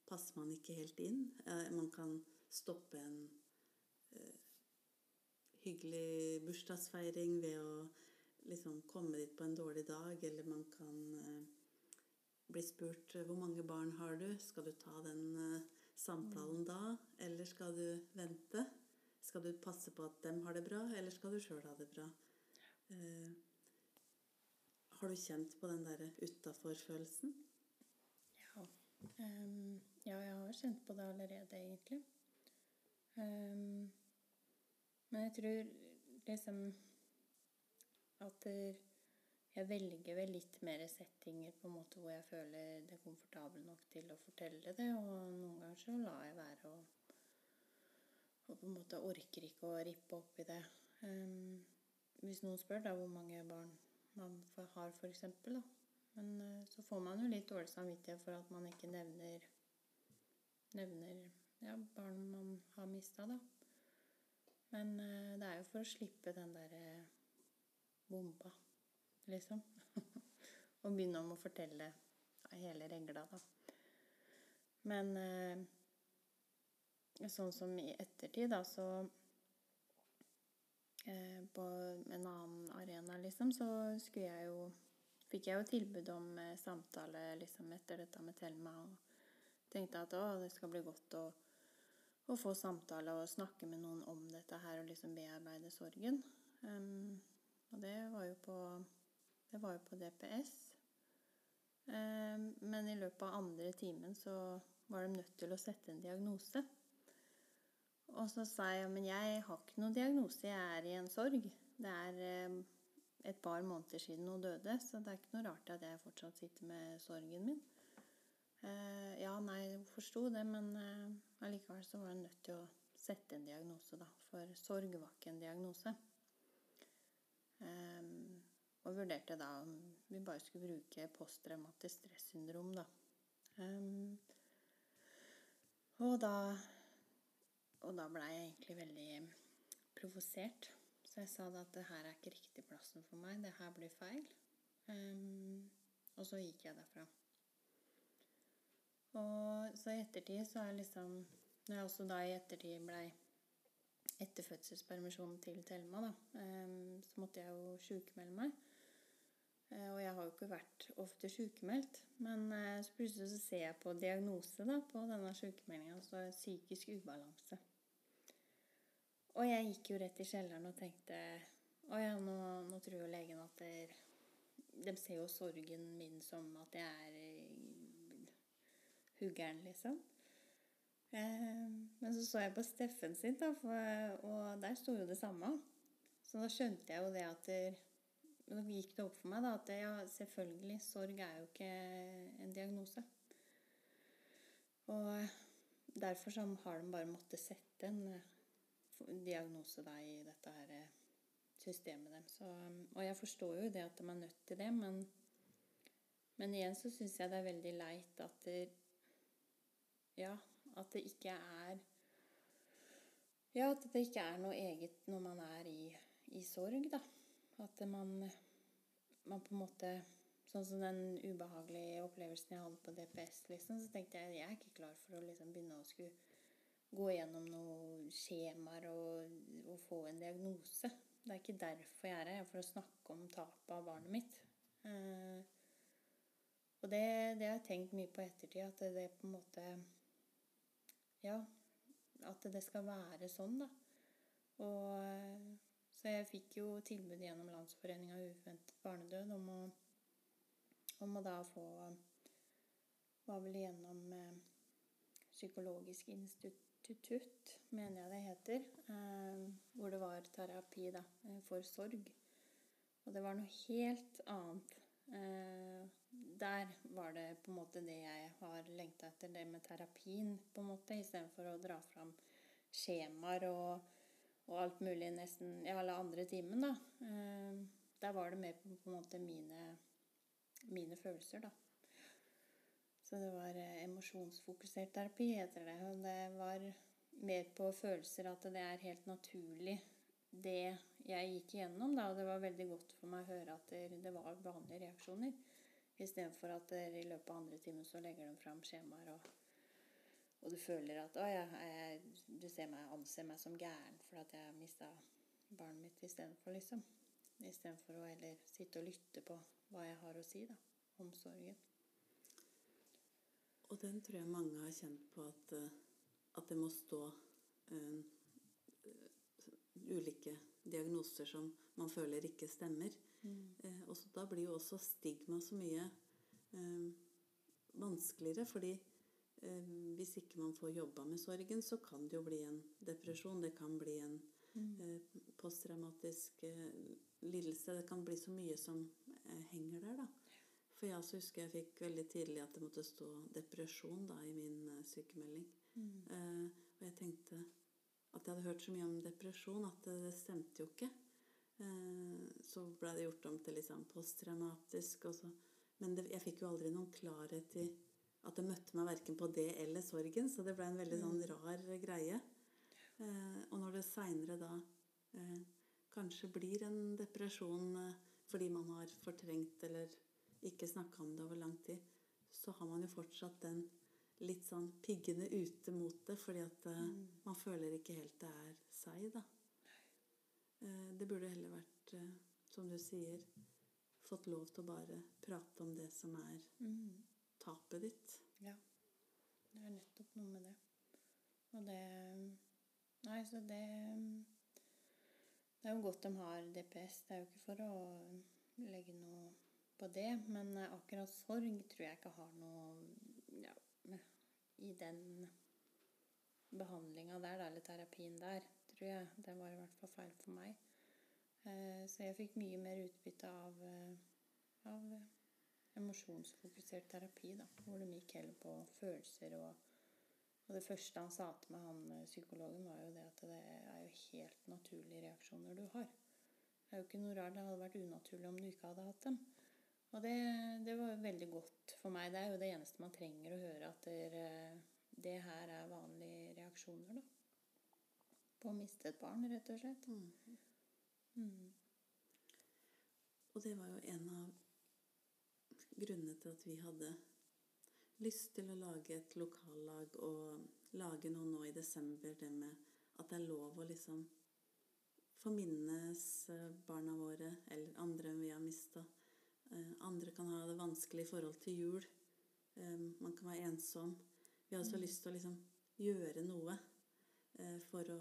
passer man ikke helt inn. Uh, man kan stoppe en uh, hyggelig bursdagsfeiring ved å liksom komme dit på en dårlig dag, eller man kan eh, spurt hvor mange barn har du? Skal du ta den samtalen da, eller skal du vente? Skal du passe på at dem har det bra, eller skal du sjøl ha det bra? har du kjent på den derre utafor-følelsen? Ja. Um, ja, jeg har kjent på det allerede, egentlig. Um, men jeg tror liksom at jeg velger vel litt mer settinger på en måte hvor jeg føler det er komfortabel nok til å fortelle det, og noen ganger så lar jeg være og, og på en måte orker ikke å rippe opp i det. Um, hvis noen spør da hvor mange barn man har, f.eks., da. Men uh, så får man jo litt dårlig samvittighet for at man ikke nevner, nevner ja, barn man har mista, da. Men uh, det er jo for å slippe den derre bomba, liksom. Og begynne om å fortelle hele regla, da. Men uh, sånn som i ettertid, da, så Eh, på en annen arena, liksom, så skulle jeg jo Fikk jeg jo tilbud om eh, samtale liksom etter dette med Thelma, og tenkte at å, det skal bli godt å, å, få samtale og snakke med noen om dette her og liksom bearbeide sorgen. Um, og det var jo på Det var jo på DPS. Um, men i løpet av andre timen så var de nødt til å sette en diagnose. Og så sa jeg men jeg har ikke noen diagnose, jeg er i en sorg. Det er eh, et par måneder siden hun døde, så det er ikke noe rart at jeg fortsatt sitter med sorgen min. Eh, ja, nei, hun forsto det, men eh, allikevel så var hun nødt til å sette en diagnose, da. For sorg var ikke en diagnose. Og vurderte da om vi bare skulle bruke posttraumatisk stressyndrom, da. og da og da blei jeg egentlig veldig provosert. Så jeg sa da at det her er ikke riktig plassen for meg. Det her blir feil. Um, og så gikk jeg derfra. Og så i ettertid så er liksom Når jeg også da i ettertid blei etter fødselspermisjonen til Thelma, da, um, så måtte jeg jo sjukmelde meg. Uh, og jeg har jo ikke vært ofte sykemeldt. Men uh, så plutselig så ser jeg på diagnose da, på denne sykemeldinga, så er psykisk ubalanse. Og jeg gikk jo rett i kjelleren og tenkte Å ja, nå, nå tror jo legen at der, De ser jo sorgen min som at jeg er eh, huggeren, liksom. Eh, men så så jeg på Steffen sitt, da, for, og der sto jo det samme. Så da skjønte jeg jo det at der, Nå gikk det opp for meg da, at ja, selvfølgelig, sorg er jo ikke en diagnose. Og derfor så har de bare måttet sette en diagnose da i dette her eh, systemet deres. Og jeg forstår jo det at de er nødt til det, men, men igjen så syns jeg det er veldig leit at det Ja, at det ikke er Ja, at det ikke er noe eget når man er i, i sorg, da. At man, man på en måte Sånn som den ubehagelige opplevelsen jeg hadde på DPS, liksom, så tenkte jeg jeg er ikke klar for å liksom begynne å skulle gå gjennom noen skjemaer og, og, få en diagnose. Det er ikke derfor jeg er her, for å snakke om tapet av barnet mitt. Eh, og det, det, har jeg tenkt mye på ettertid, at det, det, på en måte Ja, at det skal være sånn, da. Og så jeg fikk jo tilbud gjennom Landsforeninga uventet barnedød om å, om å da få Var vel gjennom eh, Psykologisk institutt, mener jeg det heter, eh, hvor det var terapi da, eh, for sorg. Og det var noe helt annet. Eh, der var det på en måte det jeg har lengta etter, det med terapien, på en måte, istedenfor å dra fram skjemaer og, og, alt mulig nesten i alle andre timen, da. Der var det mer på, på en måte mine, mine følelser, da. Så det var eh, emosjonsfokusert terapi, heter det. Og det var mer på følelser at det er helt naturlig det jeg gikk igjennom. Da, og det var veldig godt for meg å høre at det var vanlige reaksjoner. Istedenfor at i løpet av andre timen så legger de fram skjemaer, og, og, du føler at å, ja, jeg, du ser meg, anser meg som gæren for at jeg har mista barnet mitt istedenfor, liksom. Istedenfor å heller sitte og lytte på hva jeg har å si da, om sorgen. Og den tror jeg mange har kjent på at, eh, at det må stå uh, ulike diagnoser som man føler ikke stemmer. Mm. Uh, og så da blir jo også stigma så mye eh, vanskeligere, fordi hvis ikke man får jobba med sorgen, så kan det jo bli en depresjon. Det kan bli en Mm. eh, posttraumatisk eh, lidelse. Det kan bli så mye som eh, henger der, da. For jeg også husker jeg fikk veldig tidlig at det måtte stå depresjon da i min sykemelding. Mm. Eh, og jeg tenkte at jeg hadde hørt så mye om depresjon at det, det stemte jo ikke. Eh, så ble det gjort om til liksom posttraumatisk. Men det, jeg fikk jo aldri noen klarhet i at det møtte meg verken på det eller sorgen. Så det ble en veldig sånn rar greie. Eh, og når det seinere da eh, kanskje blir en depresjon eh, fordi man har fortrengt eller ikke snakka om det over lang tid, så har man jo fortsatt den litt sånn piggende ute mot det, fordi at eh, Mm. man føler ikke helt det er seg, da. Eh, det burde heller vært, eh, som du sier, fått lov til å bare prate om det som er Mm. Tapet ditt. Ja. Det er nettopp noe med det. Og det Nei, så det Det er jo godt de har DPS. Det er jo ikke for å legge noe på det, men akkurat sorg tror jeg ikke har noe ja, i den behandlinga der, eller terapien der, tror jeg. Det var i hvert fall feil for meg. Eh, Så jeg fikk mye mer utbytte av, eh, av emosjonsfokusert terapi, da, hvor de gikk heller på følelser og Og det første han sa til meg, han eh, psykologen, var jo det at det er jo helt naturlige reaksjoner du har. Det er jo ikke noe rart. Det hadde vært unaturlig om du ikke hadde hatt dem. Og det, det var jo veldig godt for meg. Det er jo det eneste man trenger å høre, at det, det her er vanlige reaksjoner, da. På å miste et barn, rett og slett. Mm. Og det var jo en av grunnene til at vi hadde lyst til å lage et lokallag og lage noe nå i desember, det med at det er lov å liksom forminnes eh, barna våre eller andre vi har mista. Andre kan ha det vanskelig i forhold til jul. Eh, Man kan være ensom. Vi har også Mm. lyst til å liksom gjøre noe eh, for å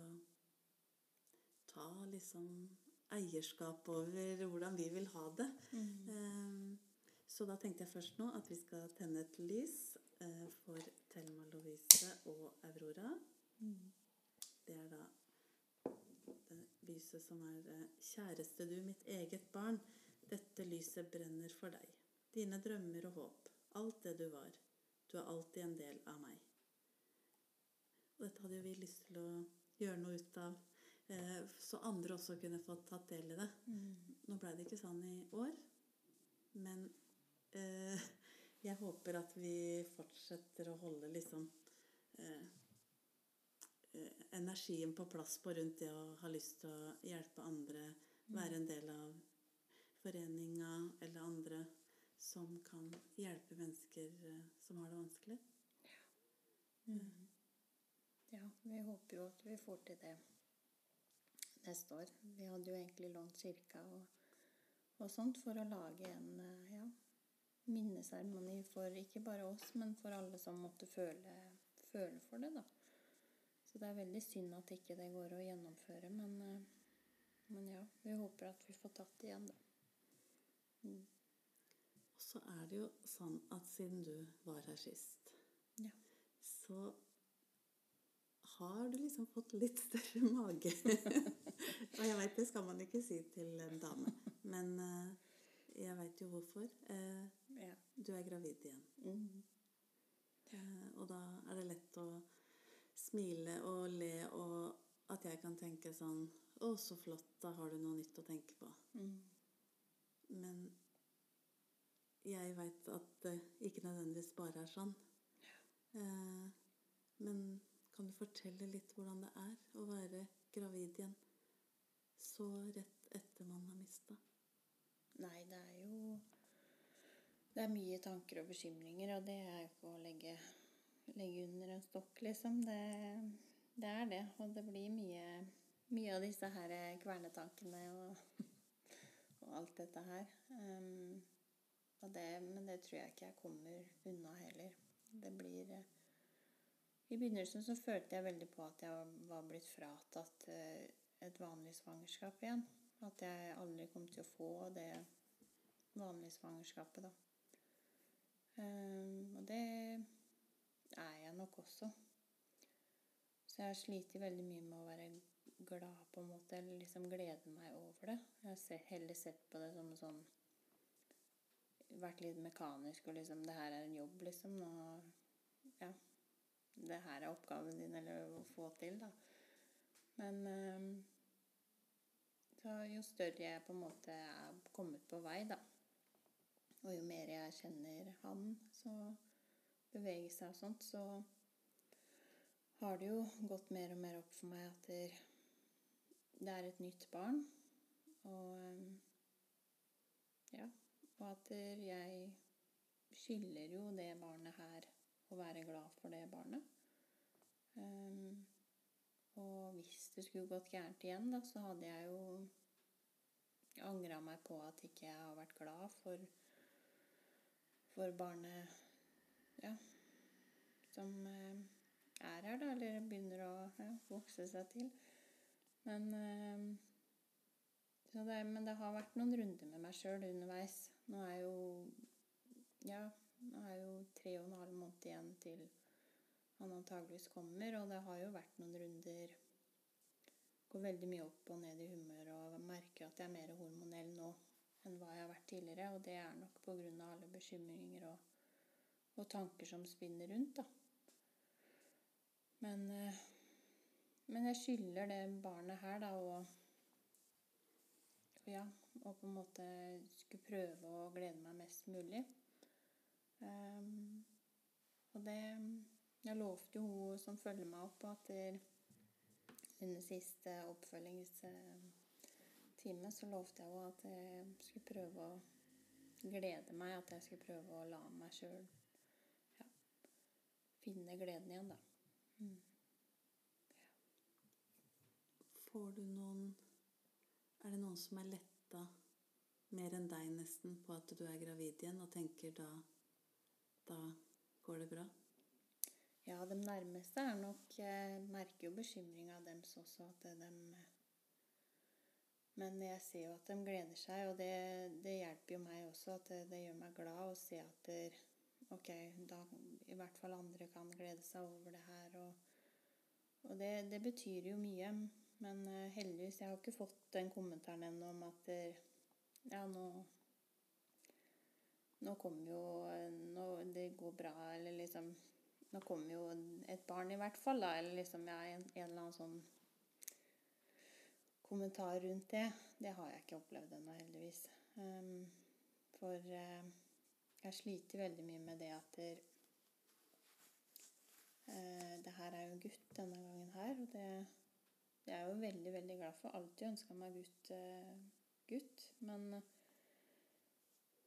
ta liksom eierskap over hvordan vi vil ha det. Mm. Så da tenkte jeg først nå at vi skal tenne et lys eh, for Thelma Lovise og Aurora. Mm. Det er da det lyset som er eh, Kjæreste du, mitt eget barn. Dette lyset brenner for deg. Dine drømmer og håp. Alt det du var. Du er alltid en del av meg. Og dette hadde jo vi lyst til å gjøre noe ut av, eh, så andre også kunne fått tatt del i det. Mm. Nå ble det ikke sånn i år, men jeg håper at vi fortsetter å holde liksom eh, eh, energien på plass på rundt det å ha lyst til å hjelpe andre, være en del av foreninga eller andre som kan hjelpe mennesker eh, som har det vanskelig. Mm. Ja, vi håper jo at vi får til det neste år. Vi hadde jo egentlig lånt kirka og, og sånt for å lage en eh, ja, minneseremoni for ikke bare oss, men for alle som måtte føle, føle for det, da. Så det er veldig synd at ikke det går å gjennomføre, men, eh, men ja, vi håper at vi får tatt det igjen, da. Mm. Og så er det jo sånn at siden du var her sist, Ja. så har du liksom fått litt større mage. og jeg veit det skal man ikke si til en dame, men eh, jeg veit jo hvorfor. Ja. du er gravid igjen. Mm. Eh, og da er det lett å smile og le, og at jeg kan tenke sånn Å, så flott, da har du noe nytt å tenke på. Mm. Men jeg veit at det ikke nødvendigvis bare er sånn. Eh, men kan du fortelle litt hvordan det er å være gravid igjen så rett etter man har mista? Nei, det er jo Det er mye tanker og bekymringer, og det er jo ikke å legge, legge under en stokk, liksom. Det, det er det. Og det blir mye, mye av disse her kvernetankene og, og alt dette her. Um, det, men det tror jeg ikke jeg kommer unna heller. Det blir eh, I begynnelsen så følte jeg veldig på at jeg var blitt fratatt eh, et vanlig svangerskap igjen. At jeg aldri kom til å få det vanlige svangerskapet, da. Um, og det er jeg nok også. Så jeg har slitt veldig mye med å være glad, på en måte, eller liksom glede meg over det. Jeg har heller sett på det som sånn Vært litt mekanisk og liksom Det her er en jobb, liksom. Og ja. Det her er oppgaven din, eller å få til, da. Men um, så jo større jeg på en måte er kommet på vei, da, og jo mer jeg kjenner han, så beveger seg og sånt, så har det jo gått mer og mer opp for meg at det er et nytt barn. Og ja. Og at jeg skylder jo det barnet her å være glad for det barnet. Um, og hvis det skulle gått gærent igjen, da, så hadde jeg jo angra meg på at ikke jeg har vært glad for, for barnet ja, som eh, er her, da, eller begynner å ja, vokse seg til. Men, eh, det, men det har vært noen runder med meg sjøl underveis. Nå er jo ja, nå er jo tre og en halv måned igjen til han antageligvis kommer. Og det har jo vært noen runder Går veldig mye opp og ned i humør og merker at jeg er mer hormonell nå enn hva jeg har vært tidligere. Og det er nok pga. alle bekymringer og, og, tanker som spinner rundt, da. Men, eh, men jeg skylder det barnet her, da, og ja, og på en måte skulle prøve å glede meg mest mulig. Um, og det jeg lovte jo hun som følger meg opp, at under siste oppfølgingstime så lovte jeg henne at jeg skulle prøve å glede meg. At jeg skulle prøve å la meg sjøl ja, finne gleden igjen, da. Mm. Får du noen Er det noen som er letta mer enn deg nesten på at du er gravid igjen, og tenker da da går det bra? Ja, de nærmeste er nok Jeg merker jo bekymringa deres også, at de Men jeg ser jo at de gleder seg, og det, det hjelper jo meg også. At det, det, gjør meg glad å se at der, ok, da i hvert fall andre kan glede seg over det her. Og, og det, det, betyr jo mye. Men uh, heldigvis, jeg har ikke fått den kommentaren ennå om at der, ja, nå nå kommer jo nå, Det går bra, eller liksom nå kommer jo et barn, i hvert fall, da. Eller liksom ja, en, en eller annen sånn kommentar rundt det. Det har jeg ikke opplevd ennå, heldigvis. Um, for uh, jeg sliter veldig mye med det at der, uh, det her er jo gutt denne gangen her. Og det, det er jeg jo veldig, veldig glad for. Alltid ønska meg gutt, uh, gutt. Men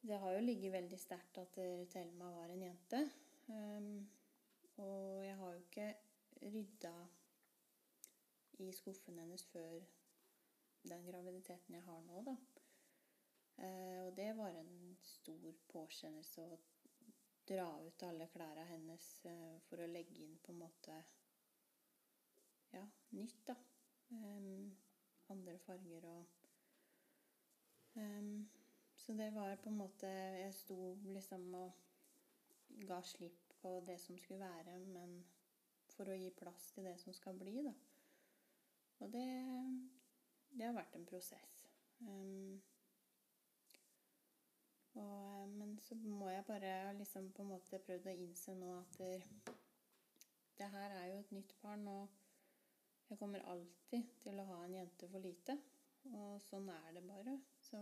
det har jo ligget veldig sterkt at Thelma var en jente. Um, og jeg har jo ikke rydda i skuffen hennes før den graviditeten jeg har nå, da. Eh, og det var en stor påkjennelse å dra ut alle klærne hennes eh, for å legge inn på en måte ja, nytt, da. Um, andre farger og um, Så det var på en måte Jeg sto liksom og ga slipp på det som skulle være, men for å gi plass til det som skal bli, da. Og det, det har vært en prosess. Um, og, men så må jeg bare liksom på en måte prøvd å innse nå at det, det her er jo et nytt barn, og jeg kommer alltid til å ha en jente for lite. Og sånn er det bare. Så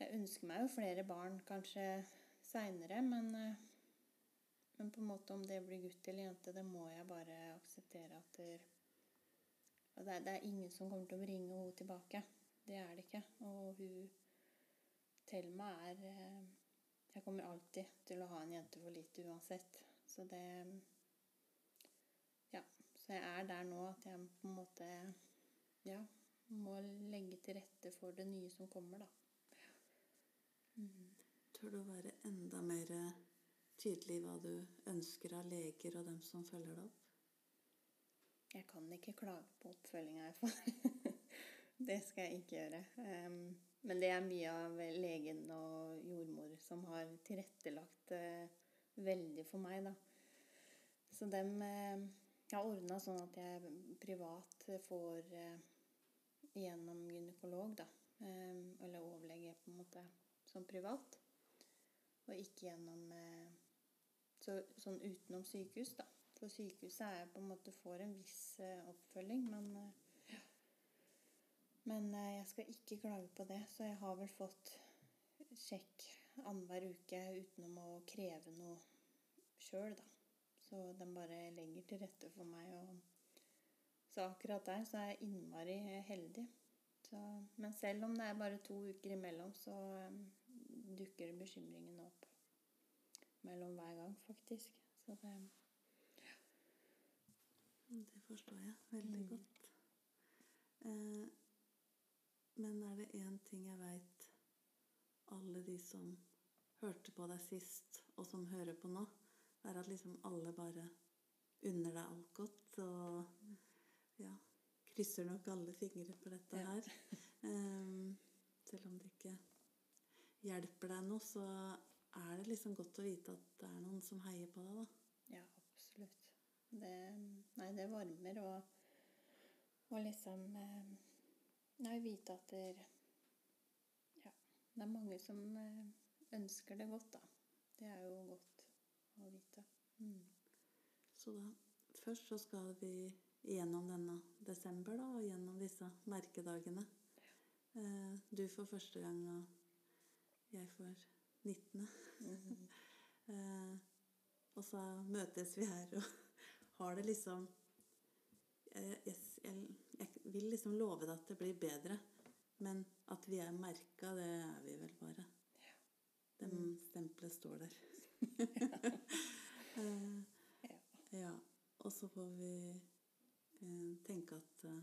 jeg ønsker meg jo flere barn kanskje seinere, men men på en måte om det blir gutt eller jente, det må jeg bare akseptere at det, det, det er ingen som kommer til å bringe henne tilbake. Det er det ikke. Og hun Thelma er eh, Jeg kommer alltid til å ha en jente for lite uansett. Så det Ja. Så jeg er der nå at jeg på en måte Ja, må legge til rette for det nye som kommer, da. Mm. Tør du å være enda mer tydelig hva du ønsker av leger og dem som følger deg opp? Jeg kan ikke klage på oppfølginga jeg får. det skal jeg ikke gjøre. Men det er mye av legen og jordmor som har tilrettelagt uh, veldig for meg, da. Så dem uh, har ordna sånn at jeg privat får uh, gjennom gynekolog, da. Eller overlege, på en måte, som privat. Og ikke gjennom så, Sånn utenom sykehus, da. For sykehuset er jeg på en måte får en viss oppfølging, men men eh, jeg skal ikke klage på det, så jeg har vel fått sjekk annenhver uke utenom å kreve noe sjøl, da. Så den bare legger til rette for meg. Og så akkurat der så er jeg innmari heldig. Så, men selv om det er bare to uker imellom, så dukker bekymringen opp mellom hver gang, faktisk. Så det. Det forstår jeg veldig mm. godt. Eh, men er det én ting jeg veit alle de som hørte på deg sist, og som hører på nå, er at liksom alle bare unner deg alt godt. Og ja krysser nok alle fingre på dette ja. her. Um, selv om det ikke hjelper deg noe, så er det liksom godt å vite at det er noen som heier på deg, da. Ja, absolutt. Det, nei, det varmer å, å liksom eh, Nei, vite at det Ja, det er mange som eh, ønsker det godt, da. Det er jo godt å vite. Mm. Så da Først så skal vi gjennom denne desember, da, og gjennom disse merkedagene. Eh, du for første gang, og jeg for 19. Mm. og så møtes vi her og har det liksom jeg, jeg, jeg, jeg, vil liksom love deg at det blir bedre. Men at vi er merka, det er vi vel bare. Ja. Det mm. stempelet står der. uh, ja. ja. Og så får vi uh, tenke at uh,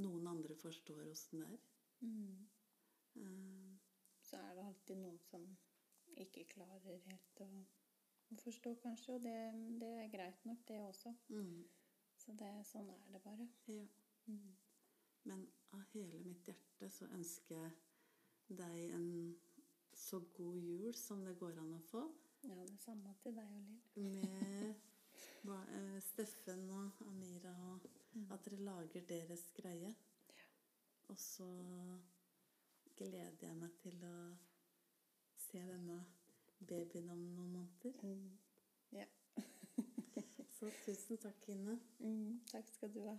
noen andre forstår åssen det er. Mm. så er det alltid noen som ikke klarer helt å forstå, kanskje. Og det, det, er greit nok, det også. Mm. Så det, sånn er det bare. Ja. Mm. Men av hele mitt hjerte så ønsker jeg deg en så god jul som det går an å få. Ja, det samme til deg og Lill. Med eh, Steffen og Amira, og mm. at dere lager deres greie. Ja. Og så gleder jeg meg til å se denne babyen om noen måneder. Mm. Ja. Så tusen takk, Ine. Mm, takk skal du ha.